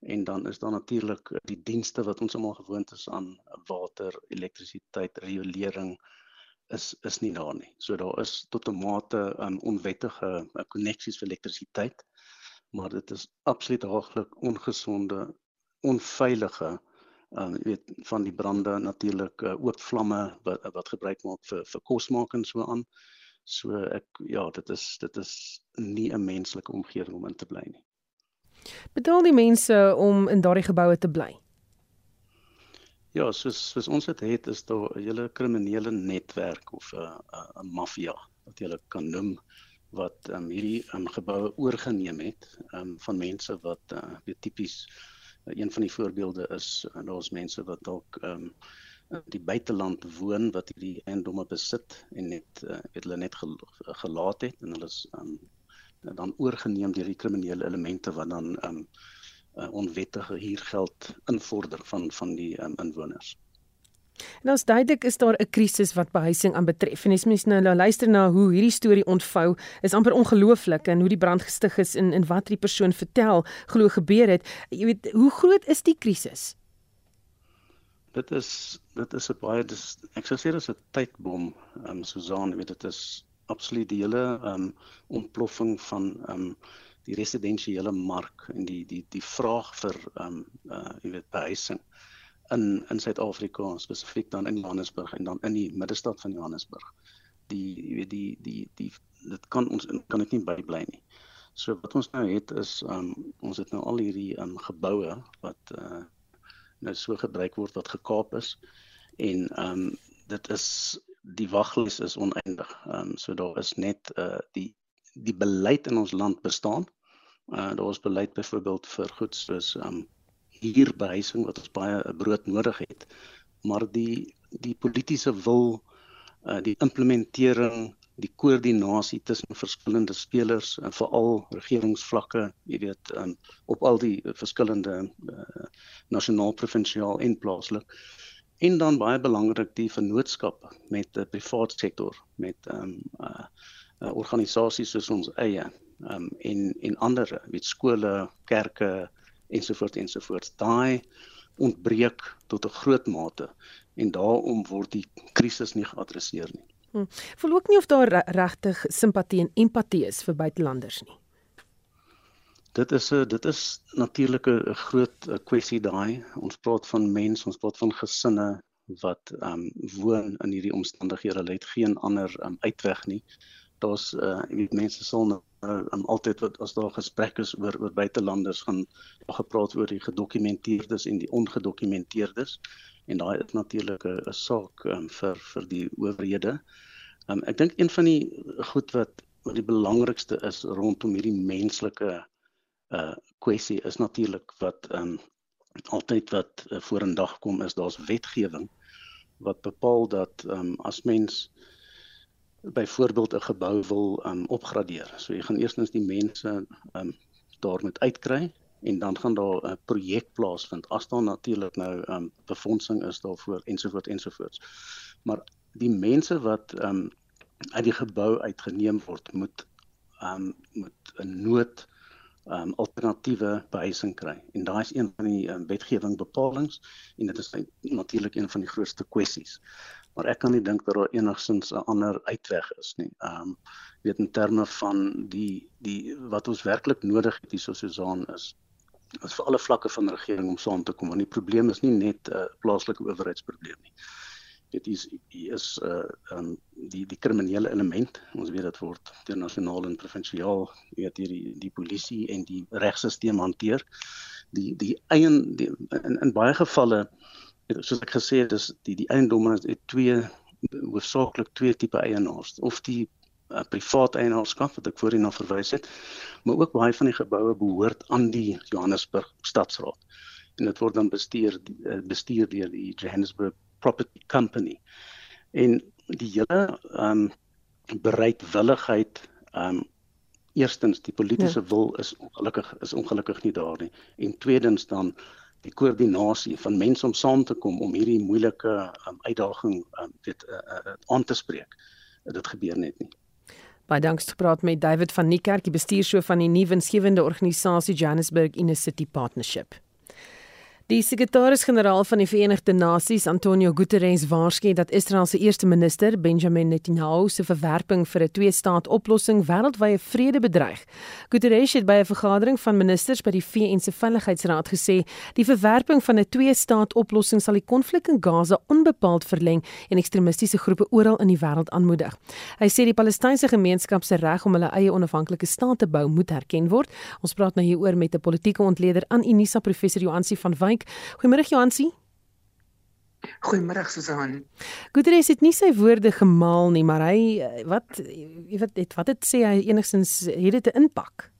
En dan is daar natuurlik die dienste wat ons almal gewoond is aan water, elektrisiteit, riolering is is nie daar nie. So daar is tot 'n mate um onwettige koneksies vir elektrisiteit, maar dit is absoluut haaglik ongesonde, onveilige jy weet van die brande natuurlik uh, oop vlamme wat wat gebruik maak vir vir kosmaak en so aan. So ek ja, dit is dit is nie 'n menslike omgewing om in te bly nie. Betaal die mense om in daardie geboue te bly? Ja, soos soos ons dit het is daar 'n hele kriminele netwerk of 'n uh, 'n uh, maffia wat jy kan noem wat um, hierdie um, geboue oorgeneem het um, van mense wat uh, weet tipies een van die voorbeelde is uh, daar's mense wat dalk ehm um, die buiteland woon wat hierdie eiendomme besit en net uh, weet hulle net gel gelaat het en hulle is um, dan oorgeneem deur die kriminele elemente wat dan um, uh, onwettige huurgeld invorder van van die um, inwoners. En ons duidelik is daar 'n krisis wat behuising aanbetref. En as mens nou, nou luister na hoe hierdie storie ontvou, is amper ongelooflik en hoe die brand gestig is en en wat die persoon vertel glo gebeur het. Jy weet, hoe groot is die krisis? Dit is dit is 'n baie dis ek sou sê dit is 'n tydbom, ehm um, Susan, weet dit is absoluut die hele ehm um, ontploffing van ehm um, die residensiële mark en die die die vraag vir ehm um, uh jy weet behuising in in Suid-Afrika spesifiek dan in Johannesburg en dan in die middestad van Johannesburg. Die jy weet die die die dit kan ons kan dit nie bybly nie. So wat ons nou het is um ons het nou al hierdie um geboue wat uh nou so gebruik word wat gekaap is en um dit is die waglys is oneindig. Um so daar is net uh die die beleid in ons land bestaan. Uh daar is beleid byvoorbeeld vir goed soos um huurbehuising wat ons baie brood nodig het. Maar die die politieke wil uh die implementering, die koördinasie tussen verskillende spelers en veral regeringsvlakke, jy weet, um, op al die verskillende uh, nasionaal, provinsiaal en plaaslik. En dan baie belangrik die vennootskap met die privaat sektor, met um uh, uh organisasies soos ons eie um en en ander, weet skole, kerke, ensovoorts ensovoorts. Daai ontbreek tot 'n groot mate en daarom word die krisis nie geadresseer nie. Hm. Voel ook nie of daar regtig simpatie en empatie is vir buitelanders nie. Dit is 'n dit is natuurlik 'n groot kwessie daai. Ons praat van mense, ons praat van gesinne wat ehm um, woon in hierdie omstandighede. Hulle het geen ander um, uitweg nie. Daar's uh jy weet mense sal nou uh, um, altyd wat as daar gesprekke is oor oor buitelanders gaan daar gepraat oor die gedokumenteerdes en die ongedokumenteerdes en daai is natuurlik 'n saak um, vir vir die owerhede. Um, ek dink een van die goed wat wat die belangrikste is rondom hierdie menslike uh kwessie is natuurlik wat um, altyd wat uh, vorendag kom is daar's wetgewing wat bepaal dat um, as mens byvoorbeeld 'n gebou wil um opgradeer. So jy gaan eerstens die mense um daar moet uitkry en dan gaan daar 'n projek plaasvind. As daar natuurlik nou um befondsing is daarvoor ensovoort ensovoorts. Maar die mense wat um uit die gebou uitgeneem word, moet um moet 'n nood um alternatiewe behuising kry. En daai is een van die um, wetgewing bepalinge en dit is natuurlik een van die grootste kwessies maar ek kan nie dink dat daar enigsins 'n ander uitweg is nie. Ehm um, weet in terme van die die wat ons werklik nodig het hier so Susan is is vir alle vlakke van regering om saam te kom want die probleem is nie net 'n uh, plaaslike owerheidsprobleem nie. Dit is is 'n uh, um, die die kriminele element. Ons weet dit word deur nasionaal en provinsiaal weet hierdie die polisie en die regstelsel hanteer. Die die eie in in baie gevalle soos ek gesê het, dis die die eiendomme het twee hoofsaaklik twee tipe eienaars of die uh, privaat eienaarskap wat ek voorheen na verwys het, maar ook baie van die geboue behoort aan die Johannesburg Stadsraad. En dit word dan bestuur uh, bestuur deur die Johannesburg Property Company. En die hele ehm um, bereidwilligheid ehm um, eerstens die politieke ja. wil is ongelukkig is ongelukkig nie daar nie en tweedens dan die koördinasie van mense om saam te kom om hierdie moeilike um, uitdaging um, weet uh, uh, aan te spreek. Dit gebeur net nie. By danks gepraat met David van Niekerk, die bestuurshoof van die nuwe winsgewende organisasie Johannesburg Inner City Partnership. Die sekretaris-generaal van die Verenigde Nasies, Antonio Guterres, waarsku dat Israel se eerste minister, Benjamin Netanyahu, se verwerping vir 'n twee-staat-oplossing wêreldwye vrede bedreig. Guterres het by 'n vergadering van ministers by die VN se Veiligheidsraad gesê, die verwerping van 'n twee-staat-oplossing sal die konflik in Gaza onbepaald verleng en ekstremistiese groepe oral in die wêreld aanmoedig. Hy sê die Palestynse gemeenskap se reg om hulle eie onafhanklike staat te bou moet herken word. Ons praat nou hieroor met 'n politieke ontleder aan Unisa professor Joansi van Wyk Wyk. Goeiemôre Joansie. Goeiemôre Susan. Guterres het nie sy woorde gemaal nie, maar hy eh, wat jy weet wat dit sê hy enigstens het dit 'n impak.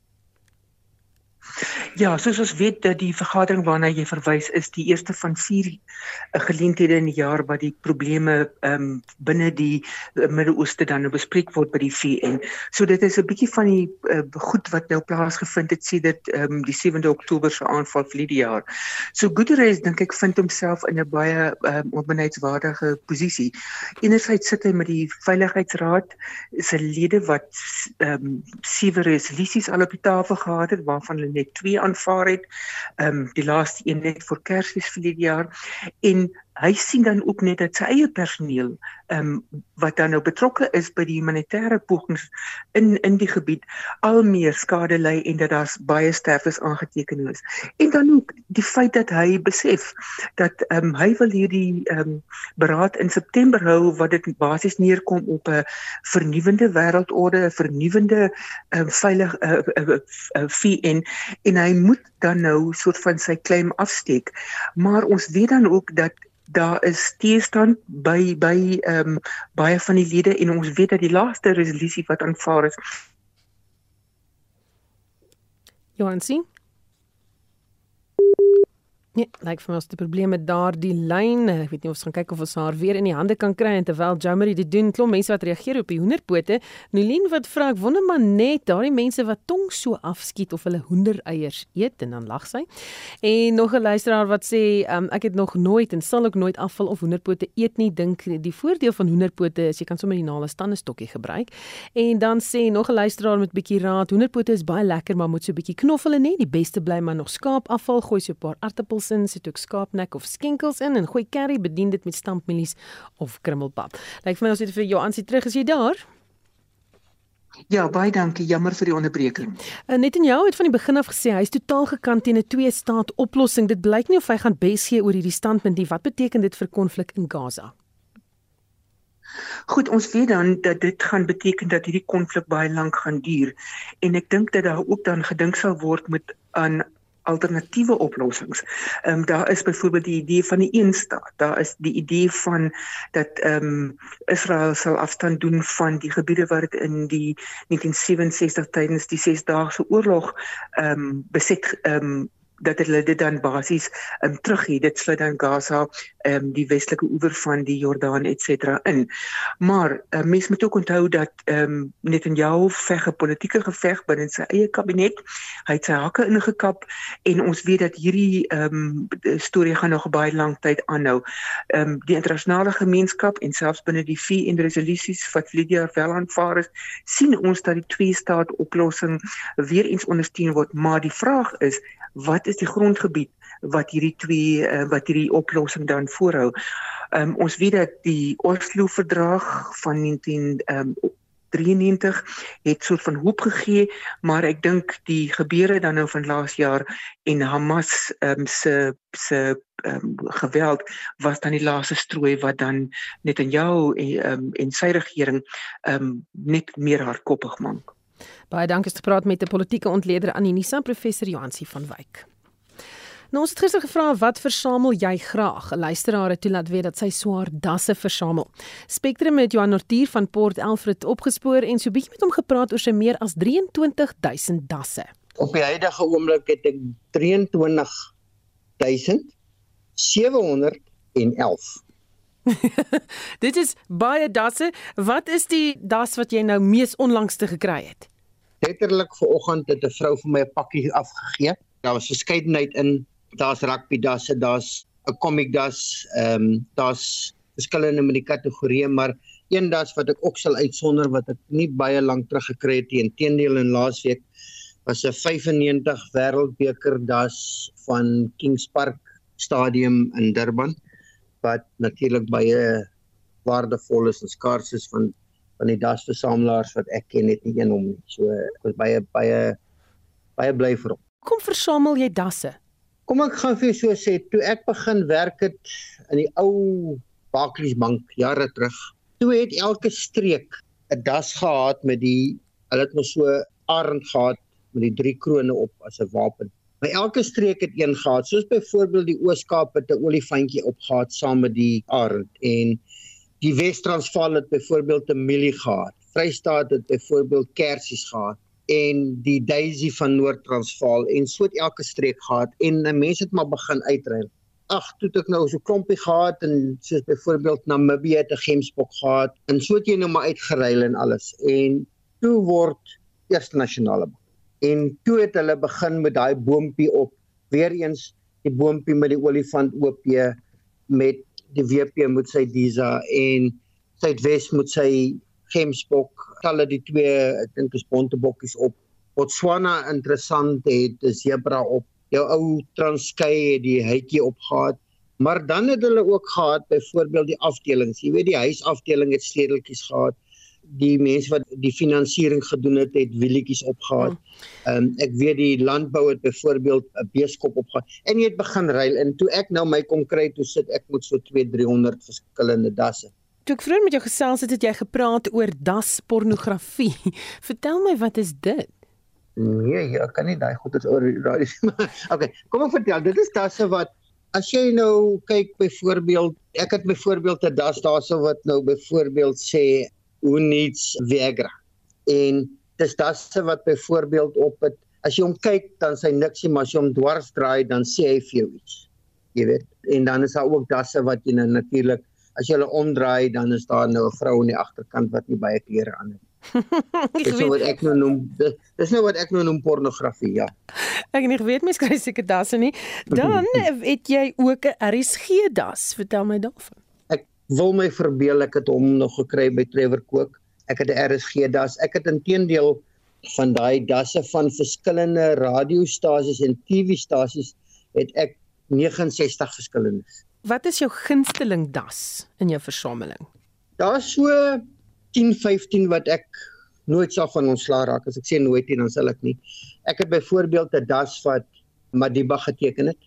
Ja, soos ons weet dat die vergadering waarna jy verwys is die eerste van 4 eh, geleenthede in die jaar wat die probleme ehm um, binne die uh, Midde-Ooste dan nou bespreek word by die VN. So dit is 'n bietjie van die uh, goed wat nou plaasgevind het sedert ehm um, die 7de Oktober se aanval die jaar. So Guterres dink ek vind homself in 'n baie ehm um, onbeneidswaardige posisie. Enerzijds sit hy met die Veiligheidsraad se lede wat ehm um, sewe resolusies al op die tafel gehad het waarvan hulle net twee aanvaar het. Ehm um, die laaste een net vir Kersfees vir die jaar en hy sien dan ook net dat sy eie personeel ehm um, wat dan nou betrokke is by die humanitêre pogings in in die gebied al meer skade ly en dat daar baie sterftes aangeteken is. En dan ook die feit dat hy besef dat ehm um, hy wil hierdie ehm um, beraad in September hou wat dit basies neerkom op 'n vernuwende wêreldorde, 'n vernuwende ehm um, veilig eh uh, uh, uh, uh, VN en hy moet dan nou soort van sy claim afsteek. Maar ons weet dan ook dat daar is teestand by by ehm um, baie van die lede en ons weet dat die laaste resolusie wat aanvaar is Johansie Nee, lyk vir my as die probleme daar die lyn. Ek weet nie of ons gaan kyk of ons haar weer in die hande kan kry en terwyl Jammery dit doen, klop mense wat reageer op die hoenderpote. Nolien wat vra ek wonder maar net daardie mense wat tong so afskiet of hulle hoendereiers eet en dan lag sy. En nog 'n luisteraar wat sê, um, ek het nog nooit en sal ook nooit afval of hoenderpote eet nie. Dink die voordeel van hoenderpote is jy kan sommer die nale standestokkie gebruik. En dan sê nog 'n luisteraar met bietjie raad, hoenderpote is baie lekker, maar moet so 'n bietjie knoffel en nie. Die beste bly maar nog skaapafval, gooi so 'n paar aartappels in, sit ook skaapnek of skenkels in en gooi curry, bedien dit met stampmielies of krummelpap. Lyk vir my ons het vir jou aansie terug as jy daar. Ja, baie dankie. Jammer vir die onderbreking. Eh, net en jou het van die begin af gesê hy is totaal gekant teen 'n twee-staat oplossing. Dit blyk nie of hy gaan besgee oor hierdie standpunt nie. Wat beteken dit vir konflik in Gaza? Goed, ons weet dan dat dit gaan beteken dat hierdie konflik baie lank gaan duur en ek dink dat daar ook dan gedink sal word met aan alternatiewe oplossings. Ehm um, daar is byvoorbeeld die idee van die een staat. Daar is die idee van dat ehm um, Israel sal afstand doen van die gebiede waar dit in die 1967 tydens die 6-daagse oorlog ehm um, beset ehm um, dat hulle dit dan basies um, terug hier dit sluit dan Gaza ehm um, die westelike oewer van die Jordaan et cetera in. Maar uh, mens moet ook onthou dat ehm um, Netanyahu veg 'n politieke geveg binne sy eie kabinet. Hy het sy hakke ingekap en ons weet dat hierdie ehm um, storie gaan nog baie lank tyd aanhou. Ehm um, die internasionale gemeenskap en selfs binne die VN resolusies wat Lydia wel aanvaar is, sien ons dat die twee staat oplossing weer eens ondersteun word, maar die vraag is wat is die grondgebied wat hierdie twee uh, wat hierdie oplossing dan voorhou. Um, ons weet dat die Oslo verdrag van 19 um, 93 het soort van hoop gegee, maar ek dink die gebeure dan nou van laas jaar en Hamas um, se se um, geweld was dan die laaste strooi wat dan net in jou en um, en sy regering um, net meer hardkoppig maak. Baie dankie het gepraat met 'n politieke ontleder aan Unisa professor Johansi van Wyk. Nou ons het gister gevra wat versamel jy graag? 'n Luisteraar het toe laat weet dat sy swaar dasse versamel. Spectrum het Johan Nortier van Port Alfred opgespoor en so bietjie met hom gepraat oor sy meer as 23000 dasse. Op die huidige oomblik het ek 23711. Dit is baie dasse. Wat is die das wat jy nou mees onlangste gekry het? Letterlik vanoggend het 'n vrou vir my 'n pakkie afgegee. Daar was verskeidenheid in. Daar's rugby dasse, daar's 'n comic das, ehm um, daar's verskillende met die kategorieë, maar een das wat ek ook sal uitsonder wat ek nie baie lank terug gekry het nie, inteendeel in laasweek was 'n 95 wêreldbeker das van Kings Park Stadium in Durban wat natuurlik baie waardevol is en skaars is van van die dasversamelaars wat ek ken net nie een om nie. So ek was baie baie baie bly vir hom. Kom versamel jy dasse? Kom ek gaan vir jou so sê, toe ek begin werk het in die ou Barclays Bank jare terug, toe het elke streek 'n das gehad met die hulle het mos so arend gehad met die drie krone op as 'n wapen. Maar elke streek het een gehad, soos byvoorbeeld die Oos-Kaap het 'n olifantjie opgehad saam met die arend en die Wes-Transvaal het byvoorbeeld 'n mielie gehad. Vrystaat het byvoorbeeld kersies gehad en die Daisy van Noord-Transvaal en so het elke streek gehad en mense het maar begin uitruil. Ag, toe het ek nou so klompie gehad en soos byvoorbeeld Namibië het 'n gemsbok gehad en so het jy nou maar uitgeruil en alles. En toe word Eerste Nasionale Bank. En toe het hulle begin met daai boontjie op. Weer eens die boontjie met die olifant OP met die WP moet sy Disa en Suidwes moet sy Gemsbok talle die twee ek dink is bontebokkies op. Botswana interessant het 'n zebra op. Jou ou Transkei het die hytjie opgehad maar dan het hulle ook gehad byvoorbeeld die afdelings. Jy weet die huisafdeling het stedeltjies gehad. Die mense wat die finansiering gedoen het, het wielietjies opgehad. Ehm um, ek weet die landbou het byvoorbeeld 'n beeskop opgehad en jy het begin ruil. En toe ek nou my kom kry toe sit ek met so 2 300 verskillende dasse. Toe ek vroeër met jou gesels het, het jy gepraat oor das pornografie. Vertel my wat is dit? Nee, jy kan nie daai goeders oor nie. okay, kom ek vertel, dit is dasse wat as jy nou kyk byvoorbeeld, ek het byvoorbeeld 'n das daarso wat nou byvoorbeeld sê who needs Viagra. En dis dasse wat byvoorbeeld op het as jy hom kyk dan sy niksie maar as jy hom dwars draai dan sê hy vir jou iets. Jy weet. En dan is daar ook dasse wat jy nou natuurlik as jy hulle omdraai dan is daar nou 'n vrou aan die agterkant wat nie baie klere aan het. dis nou wat ek nou noem dis nou wat ek nou noem pornografie ja. Ek nie weet mens kry seker dasse nie. Dan het jy ook 'n RSG das. Vertel my daarvan wil my verbeel ek het hom nog gekry by Trevor Cook. Ek het 'n RSG das. Ek het intedeel van daai dasse van verskillende radiostasies en TV-stasies het ek 69 verskillendes. Wat is jou gunsteling das in jou versameling? Daar's so 10, 15 wat ek nooit sal van ontslaa raak. As ek sê nooit nie, dan sal ek nie. Ek het byvoorbeeld 'n das wat Madiba geteken het.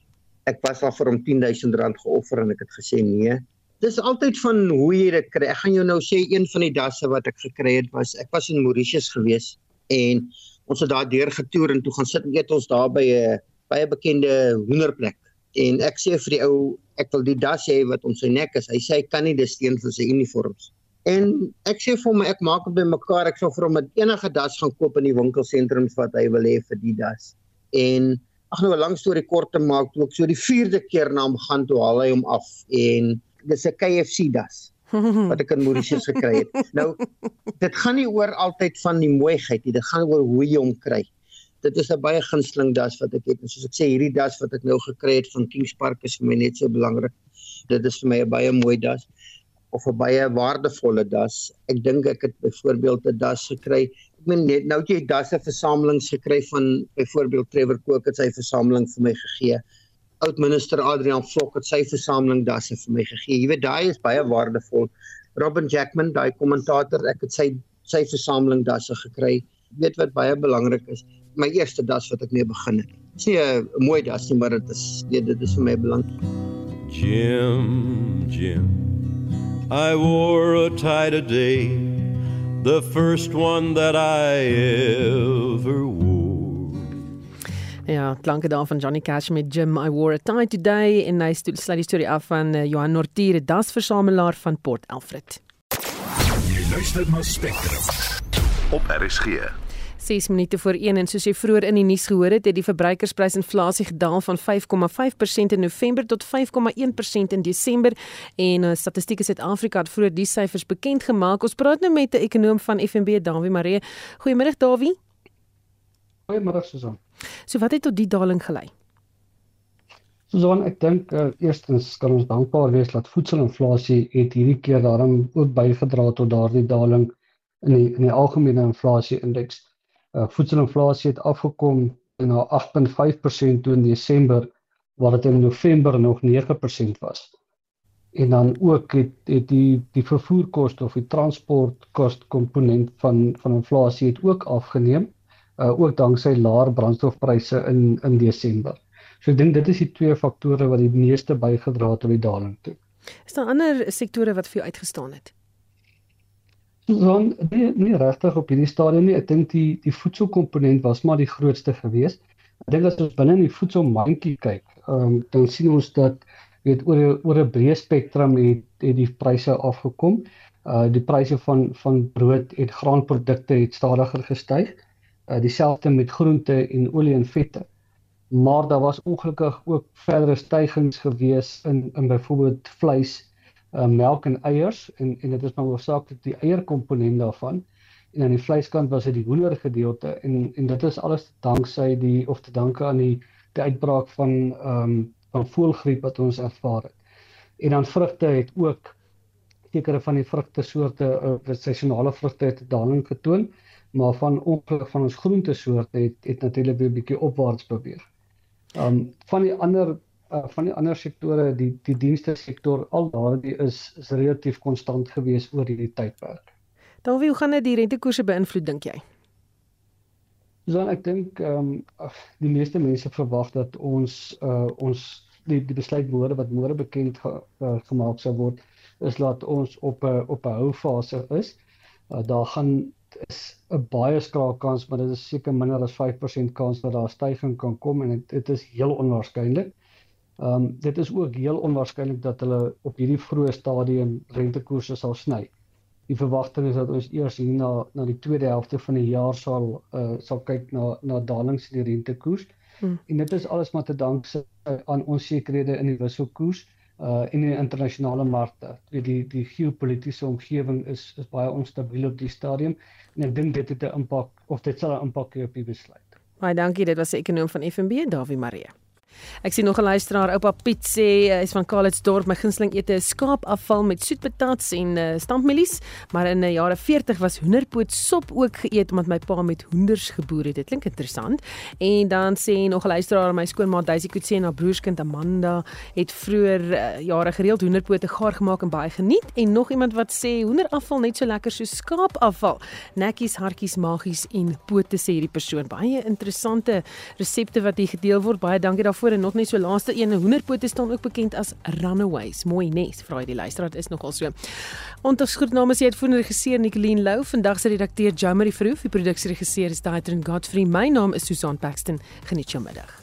Ek was al vir hom R10000 geoffer en ek het gesê nee dis altyd van hoe jy dit kry. Ek gaan jou nou sê een van die dasse wat ek gekry het was ek was in Mauritius gewees en ons het daar deur getoer en toe gaan sit en eet ons daar by 'n baie bekende hoenderplek en ek sê vir die ou ek wil die das hê wat om sy nek is. Hy sê hy kan nie dis steen vir sy uniforms. En ek sê vir hom ek maak dit bymekaar ek sal vir hom met enige das gaan koop in die winkelsentrums wat hy wil hê vir die das. En ag nou 'n lang storie kort te maak, toe ek so die 4de keer na hom gaan toe haal hy hom af en dis 'n KFC das wat ek in Mauritius gekry het. Nou dit gaan nie oor altyd van die mooiheid nie, dit gaan oor hoe jy hom kry. Dit is 'n baie gunsteling das wat ek het. En soos ek sê, hierdie das wat ek nou gekry het van Kings Park is vir my net so belangrik. Dit is vir my 'n baie mooi das of 'n baie waardevolle das. Ek dink ek het byvoorbeeld 'n das gekry. Ek meen net nou jy dasse versamelings gekry van byvoorbeeld Trevor Cook het sy versameling vir my gegee oud minister Adrian Vlok het sy versameling dasse vir my gegee. Jy weet daai is baie waardevol. Robin Jackman, daai kommentator, ek het sy sy versameling dasse gekry. Jy weet wat baie belangrik is. My eerste das wat ek mee begin het. Dis nie 'n mooi das nie, maar dit is nee, dit is vir my belangrik. Jim, Jim. I wore a tie today, the first one that I ever wore. Ja, klanke daar van Johnny Cash met Jim I wore a tie today en hy sluit die storie af van uh, Johan Nortier, dasversamelaar van Port Alfred. Jy luister na Spectrum op RSG. 6 minute voor 1 en soos jy vroeër in die nuus gehoor het, het die verbruikersprysinflasie gedaal van 5,5% in November tot 5,1% in Desember en uh, Statistiek Suid-Afrika het vroeër die syfers bekend gemaak. Ons praat nou met 'n ekonom van FNB, Dawie Maree. Goeiemôre Dawie. Goeiemôre Susan. So wat het tot die daling gelei? Susan, ek dink uh, eerstens kan ons dankbaar wees dat voedselinflasie het hierdie keer daarom ook bygedra tot daardie daling in die in die algemene inflasie indeks. Uh, voedselinflasie het afgekom na 8.5% toe in Desember waar dit in November nog 9% was. En dan ook het het die die vervoerkoste of die transportkoste komponent van van inflasie het ook afgeneem uh, ook danksy laer brandstofpryse in in Desember. So ek dink dit is die twee faktore wat die meeste bygedra het tot die daling toe. Is daar ander sektore wat vir jou uitgestaan het? Dan nee, nie regtig op hierdie stadium nie. Ek dink die die voedselkomponent was maar die grootste gewees. Ek dink as ons binne in die voedselmandjie kyk, ehm um, dan sien ons dat weet oor oor 'n breë spektrum het het die pryse afgekom. Uh die pryse van van brood en graanprodukte het stadiger gestyg uh, dieselfde met groente en olie en vette. Maar daar was ongelukkig ook verdere stygings gewees in in byvoorbeeld vleis, uh, melk en eiers en en dit is maar hoofsaaklik die eierkomponent daarvan. En aan die vleiskant was dit die hoender gedeelte en en dit is alles danksy die of te danke aan die die uitbraak van ehm um, van voëlgriep wat ons ervaar het. En dan vrugte het ook sekere van die vrugte soorte uh, seisonale vrugte het daling getoon maar van ongeluk van ons groentesoorte het het natuurlik weer 'n bietjie opwaarts beweeg. Um van die ander uh, van die ander sektore, die die dienste sektor al daardie is is relatief konstant gewees oor hierdie tydperk. Dan wie hoe gaan dit die rentekoerse beïnvloed dink jy? Dan ek dink ehm um, die meeste mense verwag dat ons uh ons die die besluitwoorde wat môre bekend ge, uh, gemaak sal word is dat ons op 'n op 'n hou fase is. Uh, daar gaan is 'n baie skraal kans, maar dit is seker minder as 5% kans dat daar 'n stygings kan kom en dit dit is heel onwaarskynlik. Ehm um, dit is ook heel onwaarskynlik dat hulle op hierdie vroeë stadium rentekoerse sal sny. Die verwagting is dat ons eers hier na na die tweede helfte van die jaar sal uh, sal kyk na na dalings in die rentekoers. Hmm. En dit is alles maar te danke aan onsekerhede in die wisselkoers uh in die internasionale markte. Weet die die geopolitiese omgewing is is baie onstabiel op die stadium en ek dink dit het 'n impak of dit sal 'n impak hê op die besluit. Baie dankie, dit was 'n ekonom van FNB, Dawie Marie. Ek sien nog 'n luisteraar, oupa Piet sê hy is van Kalitsdorp, my gunsteling ete is skaapafval met soetpatats en uh, stampmielies, maar in die uh, jare 40 was hoenderpoot sop ook geëet omdat my pa met hoenders geboer het. Dit klink interessant. En dan sê nog 'n luisteraar, my skoonma Daisy Kutse en haar broerskind Amanda het vroeër uh, jare gereeld hoenderpote gaar gemaak en baie geniet en nog iemand wat sê hoenderafval net so lekker so skaapafval. Nekkies, hartjies, magies en pote sê hierdie persoon. Baie interessante resepte wat hier gedeel word. Baie dankie daarvoor voor en nog net so laaste een. Hoenderpote staan ook bekend as runaways. Mooi nes vra hy die luisteraar is nogal so. Ons groet namens die uitvoerende regisseur Nicoline Lou vandag se redakteur Jamie Verhoef die produksieregisseur is Daitrin Godfrey. My naam is Susan Paxton. Geniet jou middag